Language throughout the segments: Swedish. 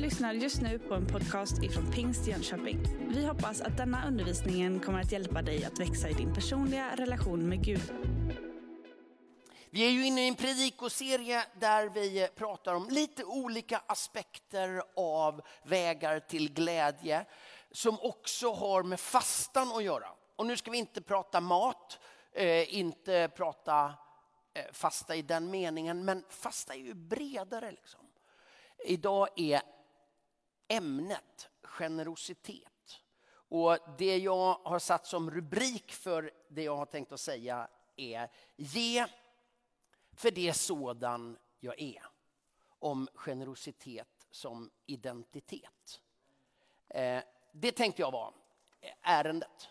lyssnar just nu på en podcast ifrån Pingst Jönköping. Vi hoppas att denna undervisning kommer att hjälpa dig att växa i din personliga relation med Gud. Vi är ju inne i en predikoserie där vi pratar om lite olika aspekter av vägar till glädje som också har med fastan att göra. Och nu ska vi inte prata mat, eh, inte prata eh, fasta i den meningen, men fasta är ju bredare. Liksom. Idag är ämnet generositet. Och det jag har satt som rubrik för det jag har tänkt att säga är ge för det sådan jag är. Om generositet som identitet. Eh, det tänkte jag var eh, ärendet.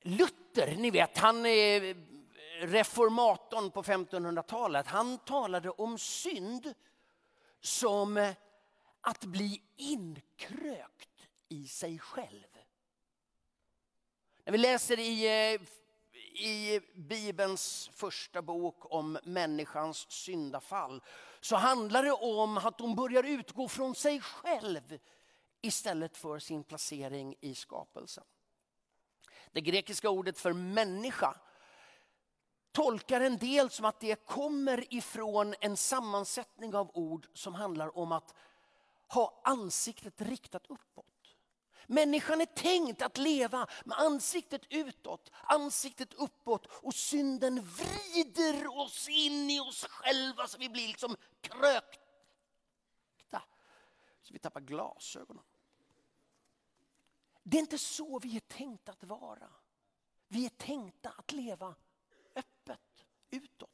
Luther, ni vet, han är eh, reformatorn på 1500-talet. Han talade om synd som att bli inkrökt i sig själv. När vi läser i, eh, i Bibelns första bok om människans syndafall så handlar det om att hon börjar utgå från sig själv istället för sin placering i skapelsen. Det grekiska ordet för människa tolkar en del som att det kommer ifrån en sammansättning av ord som handlar om att ha ansiktet riktat uppåt. Människan är tänkt att leva med ansiktet utåt, ansiktet uppåt och synden vrider oss in i oss själva så vi blir liksom krökta. Så vi tappar glasögonen. Det är inte så vi är tänkta att vara. Vi är tänkta att leva öppet utåt.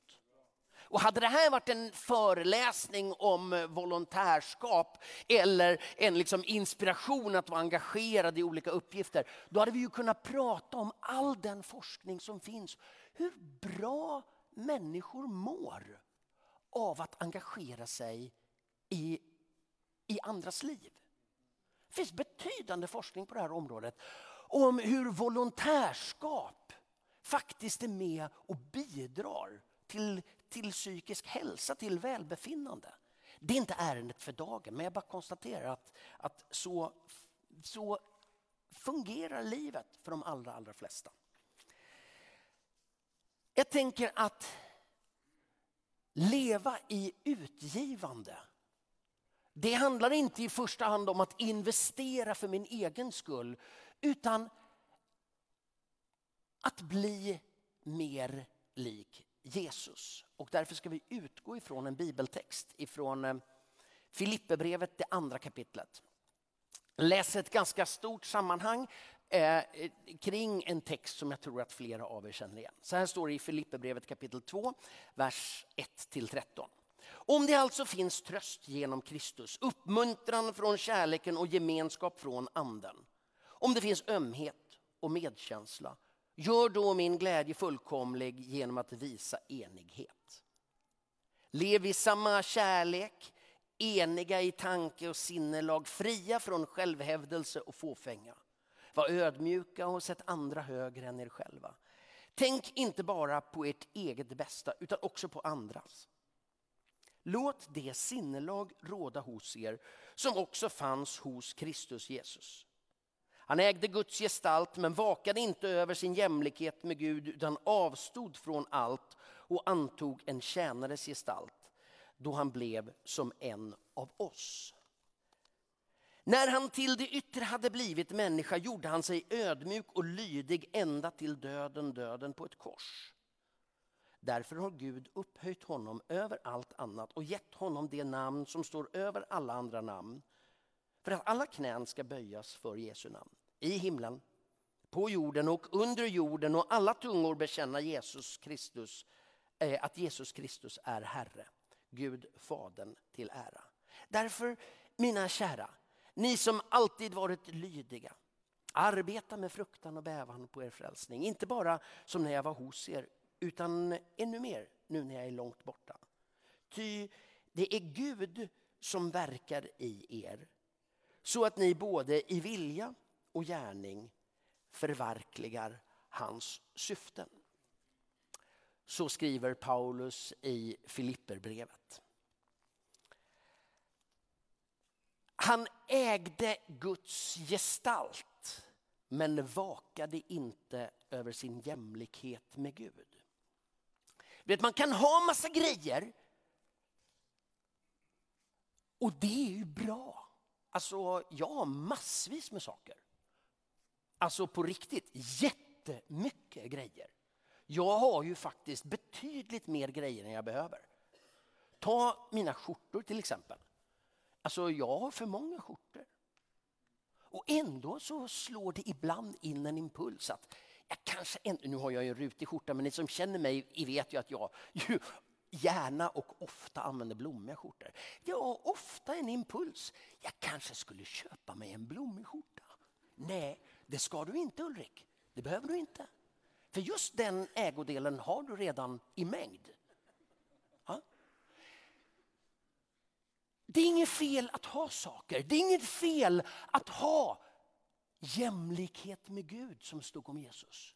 Och hade det här varit en föreläsning om volontärskap eller en liksom inspiration att vara engagerad i olika uppgifter, då hade vi ju kunnat prata om all den forskning som finns. Hur bra människor mår av att engagera sig i, i andras liv. Det finns betydande forskning på det här området om hur volontärskap faktiskt är med och bidrar till, till psykisk hälsa, till välbefinnande. Det är inte ärendet för dagen, men jag bara konstaterar att, att så, så fungerar livet för de allra, allra flesta. Jag tänker att leva i utgivande det handlar inte i första hand om att investera för min egen skull utan att bli mer lik Jesus. Och därför ska vi utgå ifrån en bibeltext ifrån eh, Filipperbrevet, det andra kapitlet. Läs ett ganska stort sammanhang eh, kring en text som jag tror att flera av er känner igen. Så här står det i Filipperbrevet kapitel 2, vers 1-13. Om det alltså finns tröst genom Kristus, uppmuntran från kärleken och gemenskap från anden. Om det finns ömhet och medkänsla, gör då min glädje fullkomlig genom att visa enighet. Lev i samma kärlek, eniga i tanke och sinnelag, fria från självhävdelse och fåfänga. Var ödmjuka och sätt andra högre än er själva. Tänk inte bara på ert eget bästa utan också på andras. Låt det sinnelag råda hos er som också fanns hos Kristus Jesus. Han ägde Guds gestalt men vakade inte över sin jämlikhet med Gud utan avstod från allt och antog en tjänares gestalt då han blev som en av oss. När han till det yttre hade blivit människa gjorde han sig ödmjuk och lydig ända till döden, döden på ett kors. Därför har Gud upphöjt honom över allt annat och gett honom det namn som står över alla andra namn. För att alla knän ska böjas för Jesu namn. I himlen, på jorden och under jorden och alla tungor bekänna Jesus Kristus, eh, att Jesus Kristus är Herre. Gud Fadern till ära. Därför, mina kära, ni som alltid varit lydiga, arbeta med fruktan och bävan på er frälsning. Inte bara som när jag var hos er, utan ännu mer nu när jag är långt borta. Ty det är Gud som verkar i er så att ni både i vilja och gärning förverkligar hans syften. Så skriver Paulus i Filipperbrevet. Han ägde Guds gestalt men vakade inte över sin jämlikhet med Gud. Vet, man kan ha massa grejer och det är ju bra. Alltså, jag har massvis med saker. Alltså på riktigt, jättemycket grejer. Jag har ju faktiskt betydligt mer grejer än jag behöver. Ta mina skjortor till exempel. Alltså jag har för många skjortor. Och ändå så slår det ibland in en impuls att jag kanske, nu har jag ju en rutig skjorta men ni som känner mig vet ju att jag ju gärna och ofta använder blommiga skjortor. Jag har ofta en impuls, jag kanske skulle köpa mig en blommig skjorta. Nej, det ska du inte Ulrik. Det behöver du inte. För just den ägodelen har du redan i mängd. Ja? Det är inget fel att ha saker. Det är inget fel att ha jämlikhet med Gud som stod om Jesus.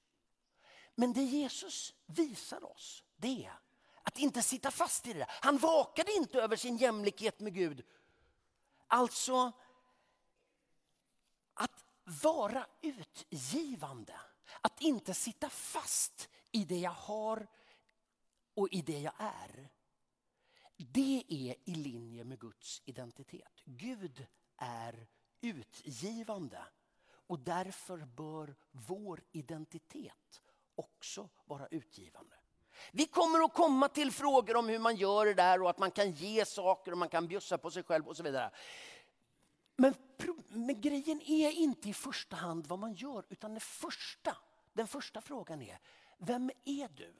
Men det Jesus visar oss det är att inte sitta fast i det där. Han vakade inte över sin jämlikhet med Gud. Alltså vara utgivande. Att inte sitta fast i det jag har och i det jag är. Det är i linje med Guds identitet. Gud är utgivande och därför bör vår identitet också vara utgivande. Vi kommer att komma till frågor om hur man gör det där och att man kan ge saker och man kan bjussa på sig själv och så vidare. Men, men grejen är inte i första hand vad man gör utan det första, den första frågan är, vem är du?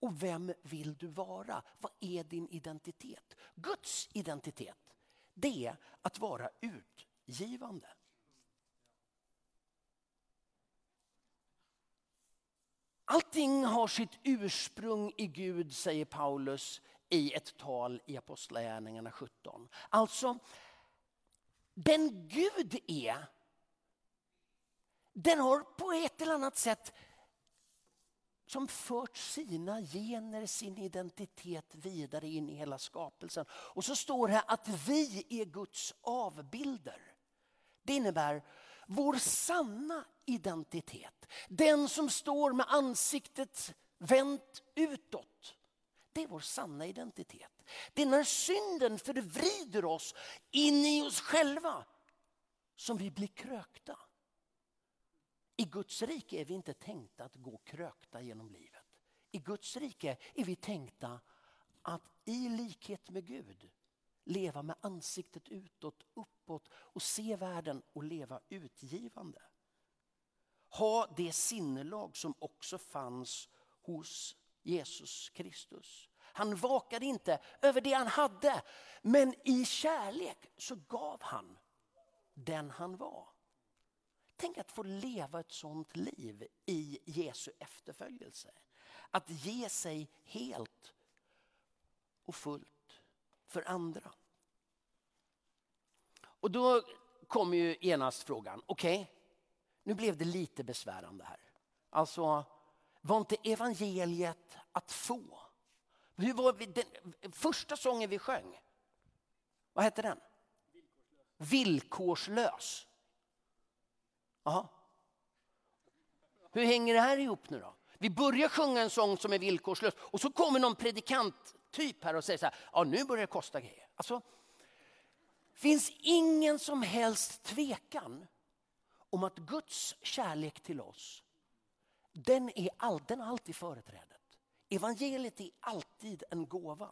Och vem vill du vara? Vad är din identitet? Guds identitet, det är att vara utgivande. Allting har sitt ursprung i Gud, säger Paulus i ett tal i Apostlagärningarna 17. Alltså, den Gud är, den har på ett eller annat sätt som fört sina gener, sin identitet vidare in i hela skapelsen. Och så står det att vi är Guds avbilder. Det innebär vår sanna identitet. Den som står med ansiktet vänt utåt. Det är vår sanna identitet. Det är när synden förvrider oss in i oss själva som vi blir krökta. I Guds rike är vi inte tänkta att gå krökta genom livet. I Guds rike är vi tänkta att i likhet med Gud leva med ansiktet utåt, uppåt och se världen och leva utgivande. Ha det sinnelag som också fanns hos Jesus Kristus. Han vakade inte över det han hade, men i kärlek så gav han den han var. Tänk att få leva ett sånt liv i Jesu efterföljelse. Att ge sig helt och fullt för andra. Och då kommer ju genast frågan, okej, okay, nu blev det lite besvärande här. Alltså, var inte evangeliet att få? Hur var vi, den första sången vi sjöng, vad hette den? Villkorslös. Aha. Hur hänger det här ihop nu då? Vi börjar sjunga en sång som är villkorslös och så kommer någon predikanttyp här och säger så här, ja nu börjar det kosta grejer. Alltså, finns ingen som helst tvekan om att Guds kärlek till oss, den är all, den har alltid företrädet. Evangeliet är alltid en gåva.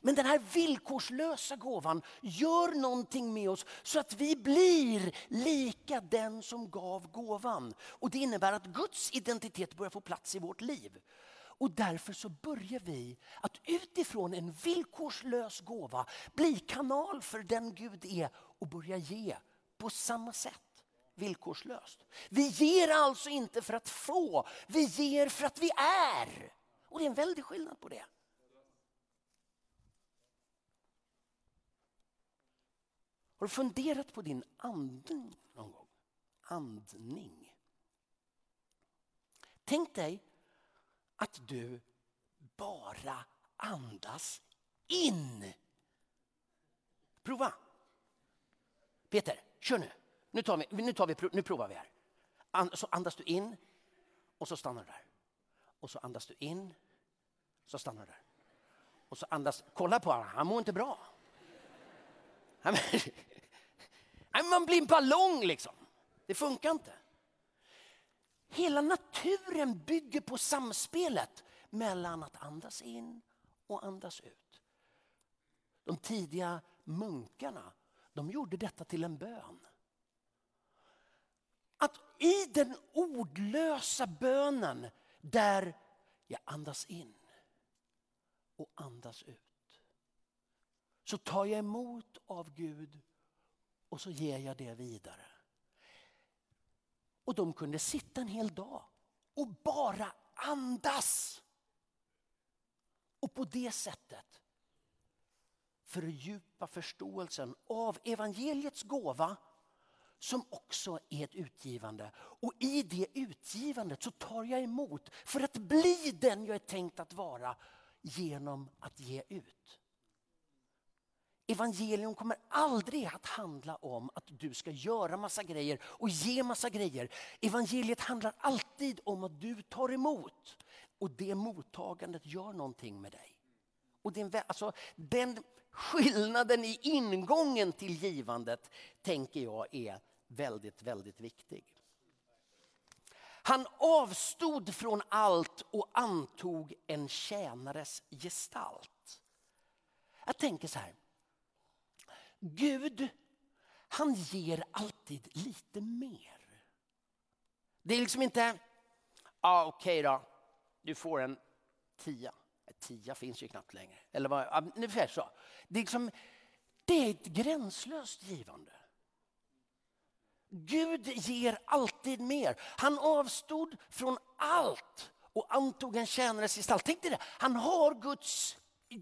Men den här villkorslösa gåvan gör någonting med oss så att vi blir lika den som gav gåvan. Och Det innebär att Guds identitet börjar få plats i vårt liv. Och därför så börjar vi att utifrån en villkorslös gåva bli kanal för den Gud är och börja ge på samma sätt villkorslöst. Vi ger alltså inte för att få, vi ger för att vi är. Och det är en väldig skillnad på det. Har du funderat på din andning någon gång? Andning. Tänk dig att du bara andas in. Prova. Peter, kör nu. Nu, tar vi, nu, tar vi, nu provar vi här. så andas du in och så stannar du där. Och så andas du in, så stannar du där. Och så andas, kolla på honom, han mår inte bra. Man blir en ballong liksom. Det funkar inte. Hela naturen bygger på samspelet mellan att andas in och andas ut. De tidiga munkarna de gjorde detta till en bön. I den ordlösa bönen där jag andas in och andas ut. Så tar jag emot av Gud och så ger jag det vidare. Och de kunde sitta en hel dag och bara andas. Och på det sättet fördjupa förståelsen av evangeliets gåva som också är ett utgivande. Och i det utgivandet så tar jag emot för att bli den jag är tänkt att vara genom att ge ut. Evangelium kommer aldrig att handla om att du ska göra massa grejer och ge massa grejer. Evangeliet handlar alltid om att du tar emot och det mottagandet gör någonting med dig. Och den, alltså, den skillnaden i ingången till givandet tänker jag är väldigt, väldigt viktig. Han avstod från allt och antog en tjänares gestalt. Jag tänker så här. Gud, han ger alltid lite mer. Det är liksom inte, ah, okej okay då, du får en tia. En tia finns ju knappt längre. Eller vad, ungefär så. Det är, liksom, det är ett gränslöst givande. Gud ger alltid mer. Han avstod från allt och antog en tjänares gestalt. Tänk dig det, han har Guds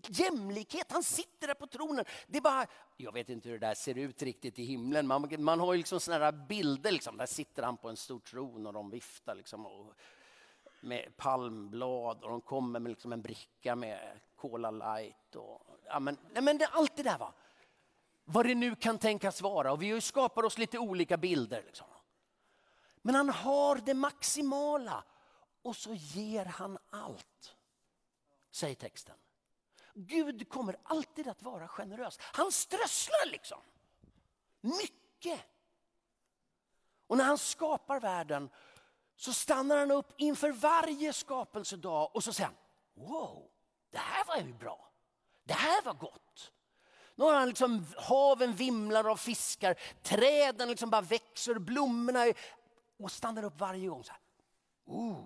jämlikhet. Han sitter där på tronen. Det är bara, jag vet inte hur det där ser ut riktigt i himlen. Man, man har ju liksom såna här bilder. Liksom. Där sitter han på en stor tron och de viftar liksom, och, med palmblad och de kommer med liksom en bricka med Cola light. Och, ja, men, nej, men det, allt det där. Va? Vad det nu kan tänkas vara. Och vi skapar oss lite olika bilder. Liksom. Men han har det maximala och så ger han allt. Säger texten. Gud kommer alltid att vara generös. Han strösslar liksom. Mycket. Och när han skapar världen så stannar han upp inför varje skapelsedag och så säger han, wow, det här var ju bra. Det här var gott. Nu har han liksom, haven vimlar av fiskar, träden liksom bara växer, blommorna är, och stannar upp varje gång. Så här. Oh,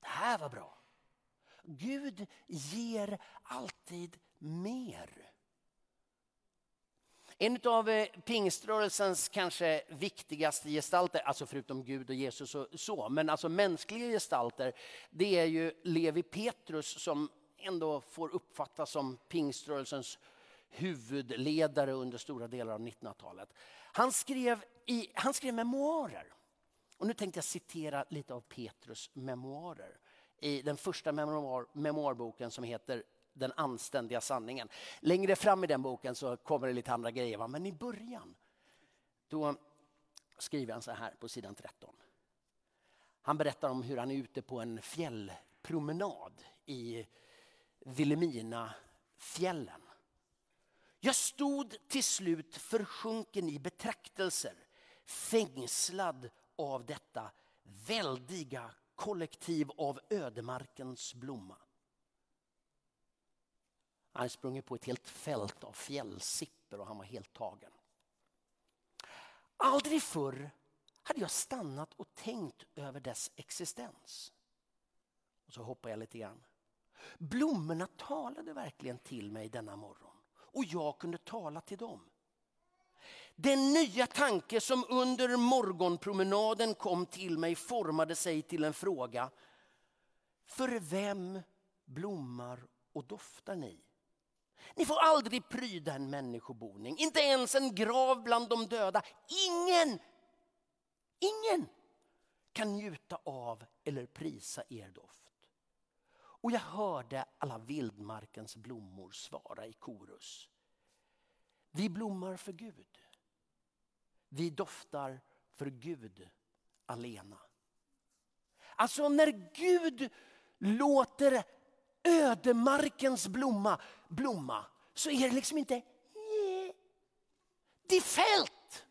det här var bra. Gud ger alltid mer. En av eh, pingströrelsens kanske viktigaste gestalter, alltså förutom Gud och Jesus och så, men alltså mänskliga gestalter, det är ju Levi Petrus som ändå får uppfattas som pingströrelsens huvudledare under stora delar av 1900-talet. Han skrev, i, han skrev memoarer. Och nu tänkte jag citera lite av Petrus memoarer i den första memoar, memoarboken som heter Den anständiga sanningen. Längre fram i den boken så kommer det lite andra grejer, men i början då skriver han så här på sidan 13. Han berättar om hur han är ute på en fjällpromenad i Vilhelmina fjällen. Jag stod till slut försjunken i betraktelser, fängslad av detta väldiga kollektiv av ödemarkens blomma. Han sprungit på ett helt fält av fjällsipper och han var helt tagen. Aldrig förr hade jag stannat och tänkt över dess existens. Och så hoppar jag lite grann. Blommorna talade verkligen till mig denna morgon och jag kunde tala till dem. Den nya tanke som under morgonpromenaden kom till mig formade sig till en fråga. För vem blommar och doftar ni? Ni får aldrig pryda en människoboning, inte ens en grav bland de döda. Ingen, ingen kan njuta av eller prisa er doft. Och jag hörde alla vildmarkens blommor svara i korus. Vi blommar för Gud. Vi doftar för Gud alena. Alltså när Gud låter ödemarkens blomma blomma så är det liksom inte det är fält.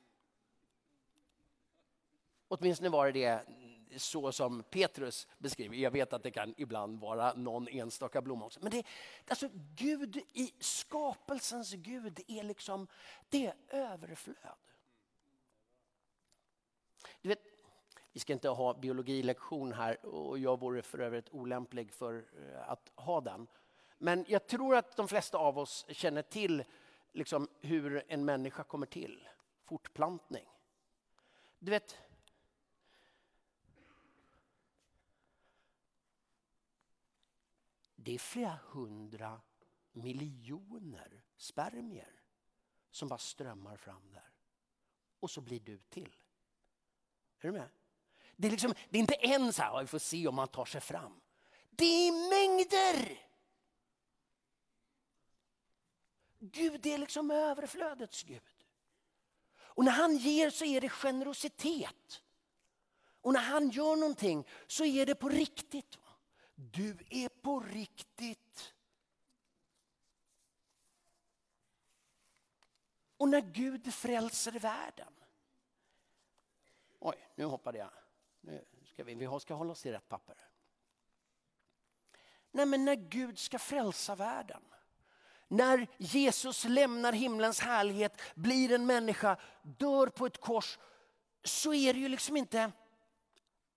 Åtminstone var det det så som Petrus beskriver. Jag vet att det kan ibland vara någon enstaka blomma också. Men det, alltså Gud i skapelsens Gud är liksom, det är överflöd. Du vet, vi ska inte ha biologilektion här och jag vore för övrigt olämplig för eh, att ha den. Men jag tror att de flesta av oss känner till liksom hur en människa kommer till. Fortplantning. Du vet, det är flera hundra miljoner spermier som bara strömmar fram där. Och så blir du till. Är du med? Det är, liksom, det är inte en så här, vi får se om man tar sig fram. Det är mängder! Gud är liksom överflödets Gud. Och när han ger så är det generositet. Och när han gör någonting så är det på riktigt. Du är på riktigt. Och när Gud frälser världen. Oj, nu hoppade jag. Nu ska vi, vi ska hålla oss i rätt papper. Nej, men när Gud ska frälsa världen. När Jesus lämnar himlens härlighet, blir en människa, dör på ett kors. Så är det ju liksom inte,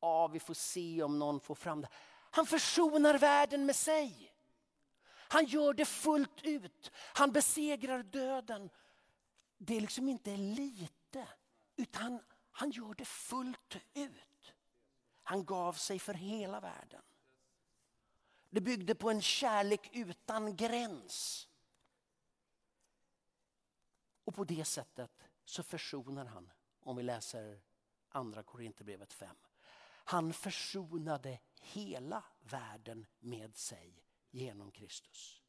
ja vi får se om någon får fram det. Han försonar världen med sig. Han gör det fullt ut. Han besegrar döden. Det är liksom inte lite, utan han gör det fullt ut. Han gav sig för hela världen. Det byggde på en kärlek utan gräns. Och på det sättet så försonar han, om vi läser andra Korinthierbrevet 5. Han försonade hela världen med sig genom Kristus.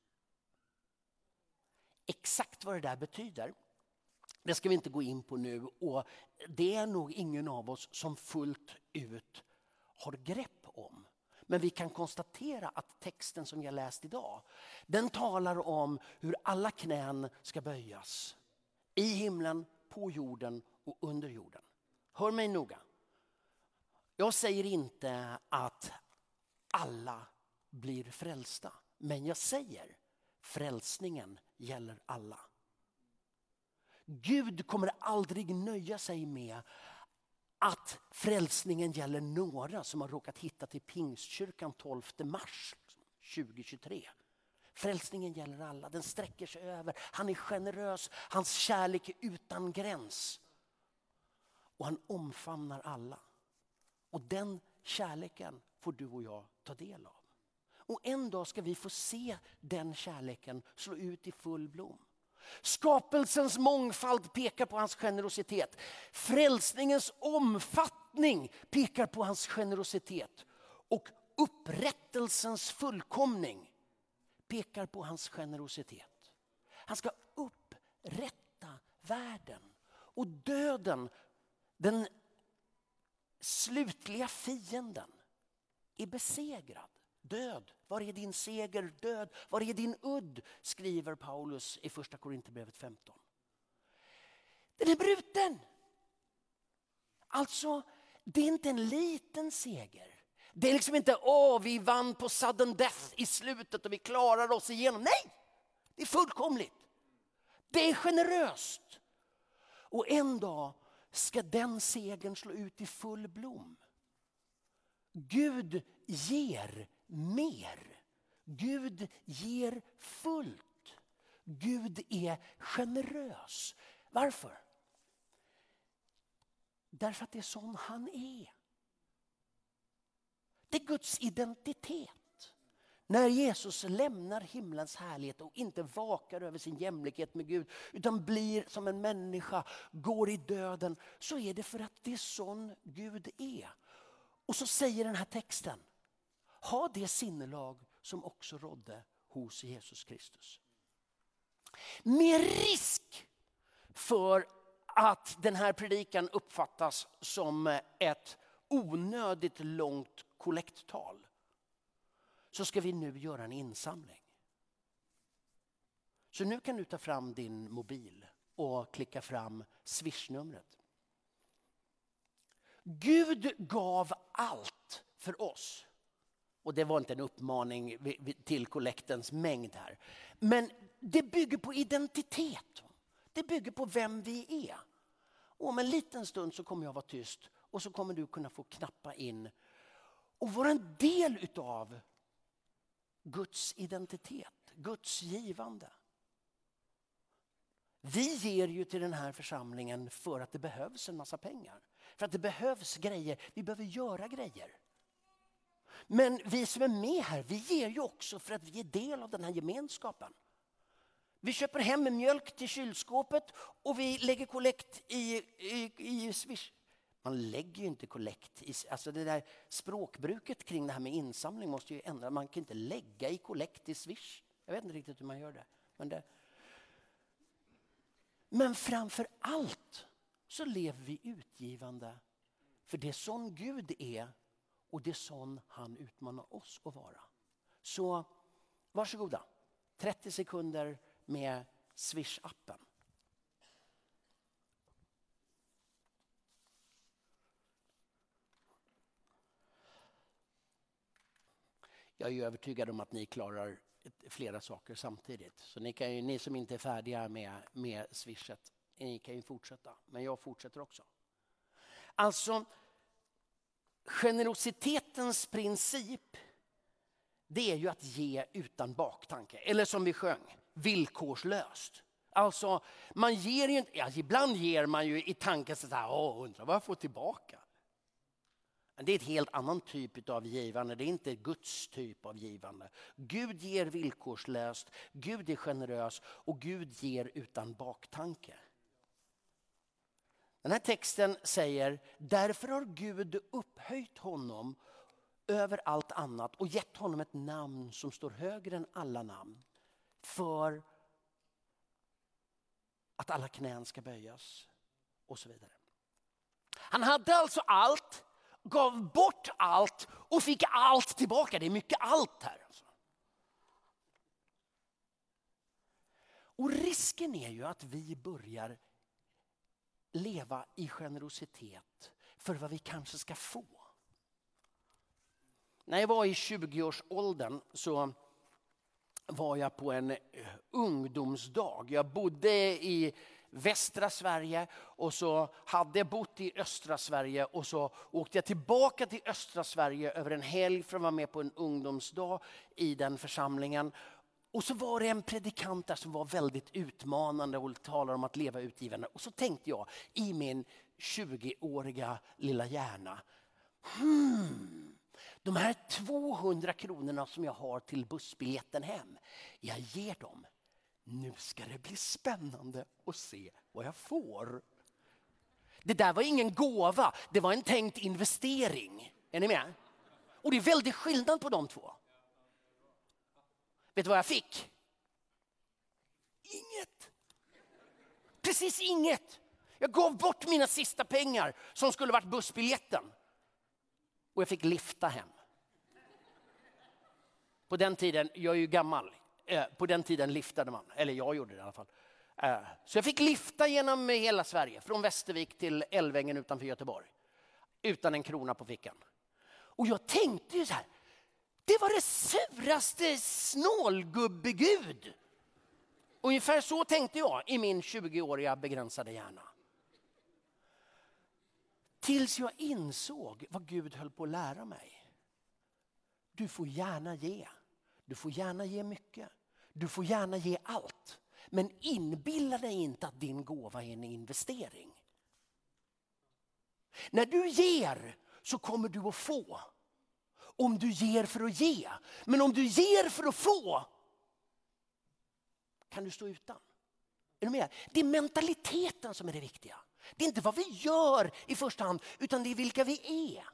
Exakt vad det där betyder det ska vi inte gå in på nu och det är nog ingen av oss som fullt ut har grepp om. Men vi kan konstatera att texten som jag läst idag, den talar om hur alla knän ska böjas. I himlen, på jorden och under jorden. Hör mig noga. Jag säger inte att alla blir frälsta. Men jag säger frälsningen gäller alla. Gud kommer aldrig nöja sig med att frälsningen gäller några som har råkat hitta till Pingstkyrkan 12 mars 2023. Frälsningen gäller alla, den sträcker sig över. Han är generös, hans kärlek är utan gräns. Och han omfamnar alla. Och den kärleken får du och jag ta del av. Och en dag ska vi få se den kärleken slå ut i full blom. Skapelsens mångfald pekar på hans generositet. Frälsningens omfattning pekar på hans generositet. Och upprättelsens fullkomning pekar på hans generositet. Han ska upprätta världen. Och döden, den slutliga fienden, är besegrad. Död, var är din seger? Död, var är din udd? Skriver Paulus i första Korinthierbrevet 15. Den är bruten. Alltså, det är inte en liten seger. Det är liksom inte åh, vi vann på sudden death i slutet och vi klarar oss igenom. Nej, det är fullkomligt. Det är generöst. Och en dag ska den segern slå ut i full blom. Gud ger mer. Gud ger fullt. Gud är generös. Varför? Därför att det är sån han är. Det är Guds identitet. När Jesus lämnar himlens härlighet och inte vakar över sin jämlikhet med Gud utan blir som en människa, går i döden, så är det för att det är sån Gud är. Och så säger den här texten, ha det sinnelag som också rådde hos Jesus Kristus. Med risk för att den här predikan uppfattas som ett onödigt långt kollekttal så ska vi nu göra en insamling. Så nu kan du ta fram din mobil och klicka fram swishnumret. Gud gav allt för oss. Och det var inte en uppmaning till kollektens mängd här. Men det bygger på identitet. Det bygger på vem vi är. Och om en liten stund så kommer jag vara tyst och så kommer du kunna få knappa in och vara en del utav Guds identitet, Guds givande. Vi ger ju till den här församlingen för att det behövs en massa pengar. För att det behövs grejer, vi behöver göra grejer. Men vi som är med här, vi ger ju också för att vi är del av den här gemenskapen. Vi köper hem mjölk till kylskåpet och vi lägger kollekt i, i, i Swish. Man lägger ju inte kollekt i... Alltså det där språkbruket kring det här med insamling måste ju ändras. Man kan inte lägga i kollekt i Swish. Jag vet inte riktigt hur man gör det. Men, det... Men framför allt så lever vi utgivande. För det är sån Gud är och det är sån han utmanar oss att vara. Så varsågoda, 30 sekunder med Swish-appen. Jag är övertygad om att ni klarar flera saker samtidigt. Så ni, kan ju, ni som inte är färdiga med, med swishet, ni kan ju fortsätta. Men jag fortsätter också. Alltså, generositetens princip det är ju att ge utan baktanke. Eller som vi sjöng, villkorslöst. Alltså, man ger ju inte, ja, ibland ger man ju i tanken så här, åh, undrar vad jag får tillbaka. Det är ett helt annan typ av givande, det är inte Guds typ av givande. Gud ger villkorslöst, Gud är generös och Gud ger utan baktanke. Den här texten säger, därför har Gud upphöjt honom över allt annat och gett honom ett namn som står högre än alla namn. För att alla knän ska böjas och så vidare. Han hade alltså allt, gav bort allt och fick allt tillbaka. Det är mycket allt här. Alltså. Och risken är ju att vi börjar leva i generositet för vad vi kanske ska få. När jag var i 20-årsåldern så var jag på en eh, ungdomsdag. Jag bodde i västra Sverige och så hade jag bott i östra Sverige och så åkte jag tillbaka till östra Sverige över en helg för att vara med på en ungdomsdag i den församlingen. Och så var det en predikant där som var väldigt utmanande och talade om att leva utgivande. Och så tänkte jag i min 20-åriga lilla hjärna. Hmm, de här 200 kronorna som jag har till bussbiljetten hem, jag ger dem. Nu ska det bli spännande att se vad jag får. Det där var ingen gåva, det var en tänkt investering. Är ni med? Och det är väldigt skillnad på de två. Vet du vad jag fick? Inget. Precis inget. Jag gav bort mina sista pengar som skulle varit bussbiljetten. Och jag fick lifta hem. På den tiden, jag är ju gammal, eh, på den tiden liftade man. Eller jag gjorde det i alla fall. Eh, så jag fick lifta genom hela Sverige, från Västervik till Älvängen utanför Göteborg. Utan en krona på fickan. Och jag tänkte ju så här, det var det suraste snålgubbegud. Ungefär så tänkte jag i min 20-åriga begränsade hjärna. Tills jag insåg vad Gud höll på att lära mig. Du får gärna ge. Du får gärna ge mycket. Du får gärna ge allt. Men inbilla dig inte att din gåva är en investering. När du ger så kommer du att få om du ger för att ge. Men om du ger för att få kan du stå utan. Är du med? Det är mentaliteten som är det viktiga. Det är inte vad vi gör i första hand, utan det är vilka vi är.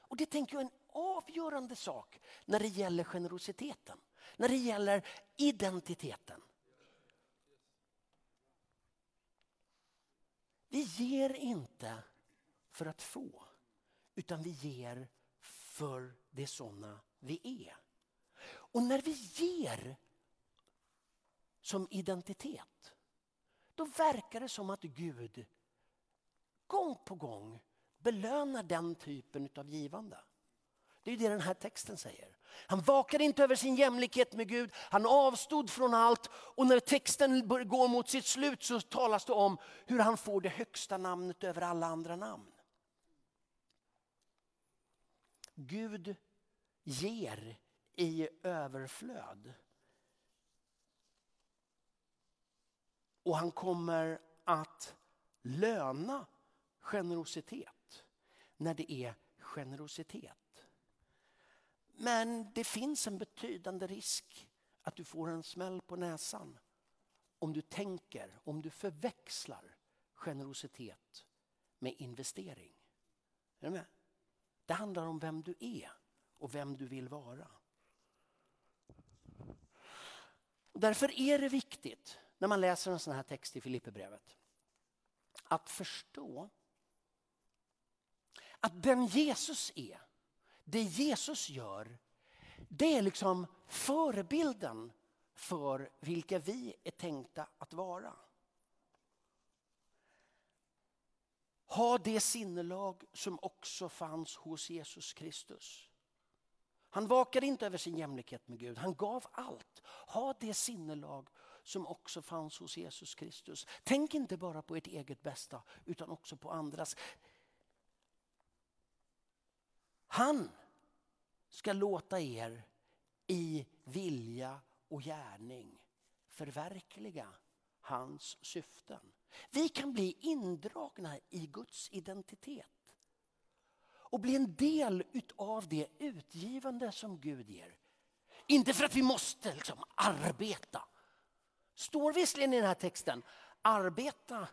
Och det tänker jag är en avgörande sak när det gäller generositeten. När det gäller identiteten. Vi ger inte för att få, utan vi ger för det sådana vi är. Och när vi ger som identitet, då verkar det som att Gud gång på gång belönar den typen av givande. Det är det den här texten säger. Han vakade inte över sin jämlikhet med Gud, han avstod från allt och när texten går mot sitt slut så talas det om hur han får det högsta namnet över alla andra namn. Gud ger i överflöd. Och han kommer att löna generositet när det är generositet. Men det finns en betydande risk att du får en smäll på näsan om du tänker, om du förväxlar generositet med investering. Är du med? Det handlar om vem du är och vem du vill vara. Därför är det viktigt när man läser en sån här text i Filipperbrevet att förstå att den Jesus är, det Jesus gör, det är liksom förebilden för vilka vi är tänkta att vara. Ha det sinnelag som också fanns hos Jesus Kristus. Han vakade inte över sin jämlikhet med Gud, han gav allt. Ha det sinnelag som också fanns hos Jesus Kristus. Tänk inte bara på ert eget bästa utan också på andras. Han ska låta er i vilja och gärning förverkliga hans syften. Vi kan bli indragna i Guds identitet och bli en del av det utgivande som Gud ger. Inte för att vi måste liksom arbeta. Står visserligen i den här texten, arbeta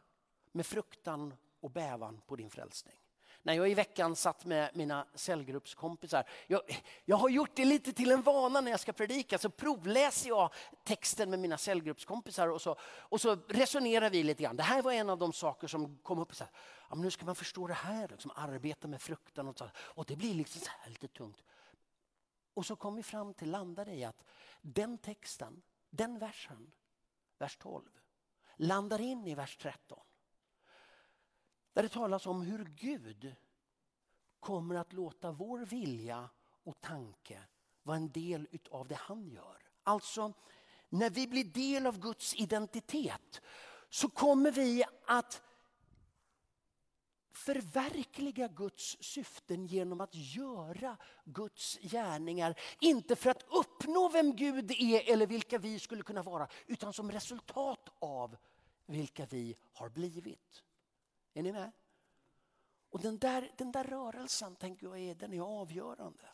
med fruktan och bävan på din frälsning när jag i veckan satt med mina cellgruppskompisar. Jag, jag har gjort det lite till en vana när jag ska predika så provläser jag texten med mina cellgruppskompisar och så, och så resonerar vi lite grann. Det här var en av de saker som kom upp. Så här, ja, men nu ska man förstå det här, liksom, arbeta med fruktan och så. Och det blir liksom så här lite tungt. Och så kom vi fram till, landade i att den texten, den versen, vers 12, landar in i vers 13. Där det talas om hur Gud kommer att låta vår vilja och tanke vara en del av det han gör. Alltså, när vi blir del av Guds identitet så kommer vi att förverkliga Guds syften genom att göra Guds gärningar. Inte för att uppnå vem Gud är eller vilka vi skulle kunna vara utan som resultat av vilka vi har blivit. Är ni med? Och den där, den där rörelsen tänker jag är, den är avgörande.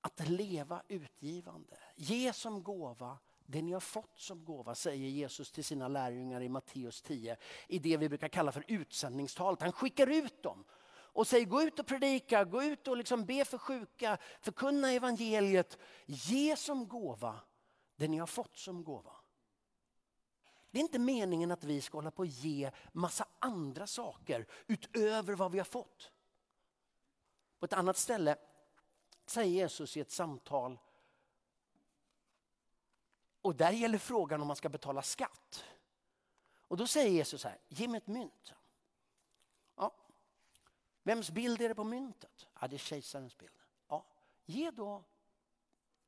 Att leva utgivande. Ge som gåva det ni har fått som gåva, säger Jesus till sina lärjungar i Matteus 10. I det vi brukar kalla för utsändningstalet. Han skickar ut dem och säger gå ut och predika, gå ut och liksom be för sjuka, förkunna evangeliet. Ge som gåva det ni har fått som gåva. Det är inte meningen att vi ska hålla på och ge massa andra saker utöver vad vi har fått. På ett annat ställe säger Jesus i ett samtal och där gäller frågan om man ska betala skatt. Och då säger Jesus så här, ge mig ett mynt. Ja. Vems bild är det på myntet? Ja, det är kejsarens bild. Ja. Ge då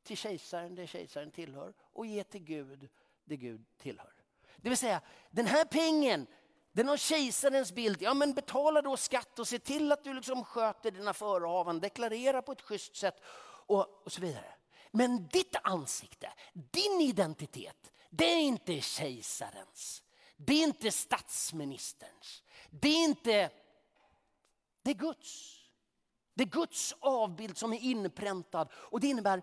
till kejsaren det kejsaren tillhör och ge till Gud det Gud tillhör. Det vill säga, den här pengen, den har kejsarens bild. Ja, men betala då skatt och se till att du liksom sköter dina förehavanden, deklarera på ett schysst sätt och, och så vidare. Men ditt ansikte, din identitet, det är inte kejsarens. Det är inte statsministerns. Det är inte... Det är Guds. Det är Guds avbild som är inpräntad och det innebär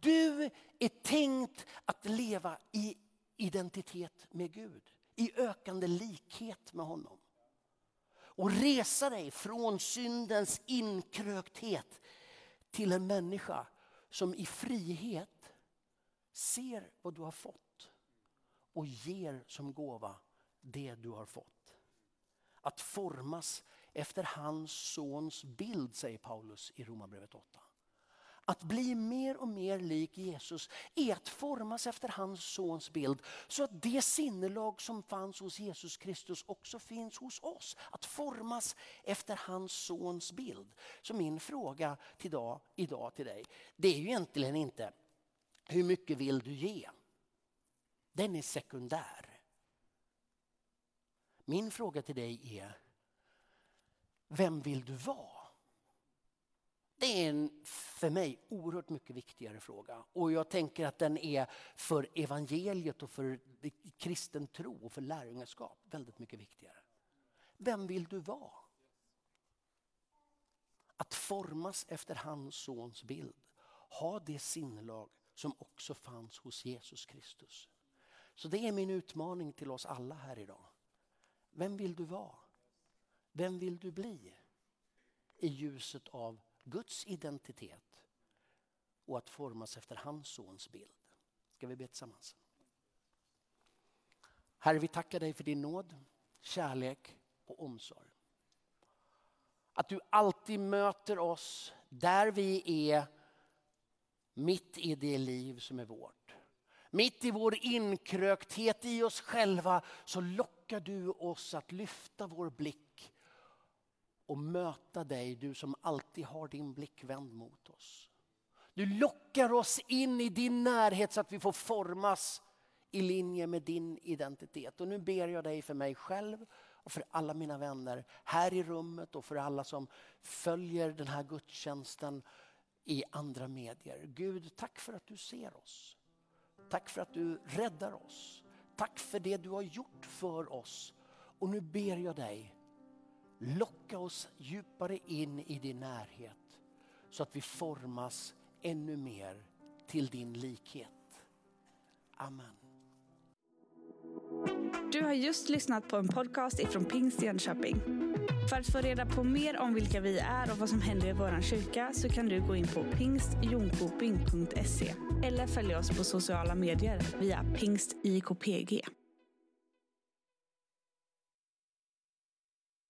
du är tänkt att leva i identitet med Gud. I ökande likhet med honom. Och resa dig från syndens inkrökthet till en människa som i frihet ser vad du har fått och ger som gåva det du har fått. Att formas efter hans sons bild, säger Paulus i Romarbrevet 8. Att bli mer och mer lik Jesus är att formas efter hans sons bild så att det sinnelag som fanns hos Jesus Kristus också finns hos oss. Att formas efter hans sons bild. Så min fråga till dag, idag till dig, det är ju egentligen inte hur mycket vill du ge? Den är sekundär. Min fråga till dig är, vem vill du vara? Det är en för mig oerhört mycket viktigare fråga. Och jag tänker att den är för evangeliet och för kristen tro och för lärjungaskap väldigt mycket viktigare. Vem vill du vara? Att formas efter hans sons bild. Ha det sinnelag som också fanns hos Jesus Kristus. Så det är min utmaning till oss alla här idag. Vem vill du vara? Vem vill du bli? I ljuset av Guds identitet och att formas efter hans sons bild. Ska vi be tillsammans? Herre, vi tackar dig för din nåd, kärlek och omsorg. Att du alltid möter oss där vi är mitt i det liv som är vårt. Mitt i vår inkrökthet i oss själva så lockar du oss att lyfta vår blick och möta dig, du som alltid har din blick vänd mot oss. Du lockar oss in i din närhet så att vi får formas i linje med din identitet. Och nu ber jag dig för mig själv och för alla mina vänner här i rummet och för alla som följer den här gudstjänsten i andra medier. Gud, tack för att du ser oss. Tack för att du räddar oss. Tack för det du har gjort för oss. Och nu ber jag dig, locka oss djupare in i din närhet så att vi formas ännu mer till din likhet. Amen. Du har just lyssnat på en podcast ifrån Pingst Jönköping. För att få reda på mer om vilka vi är och vad som händer i vår kyrka så kan du gå in på pingstjonkoping.se eller följa oss på sociala medier via pingstikpg.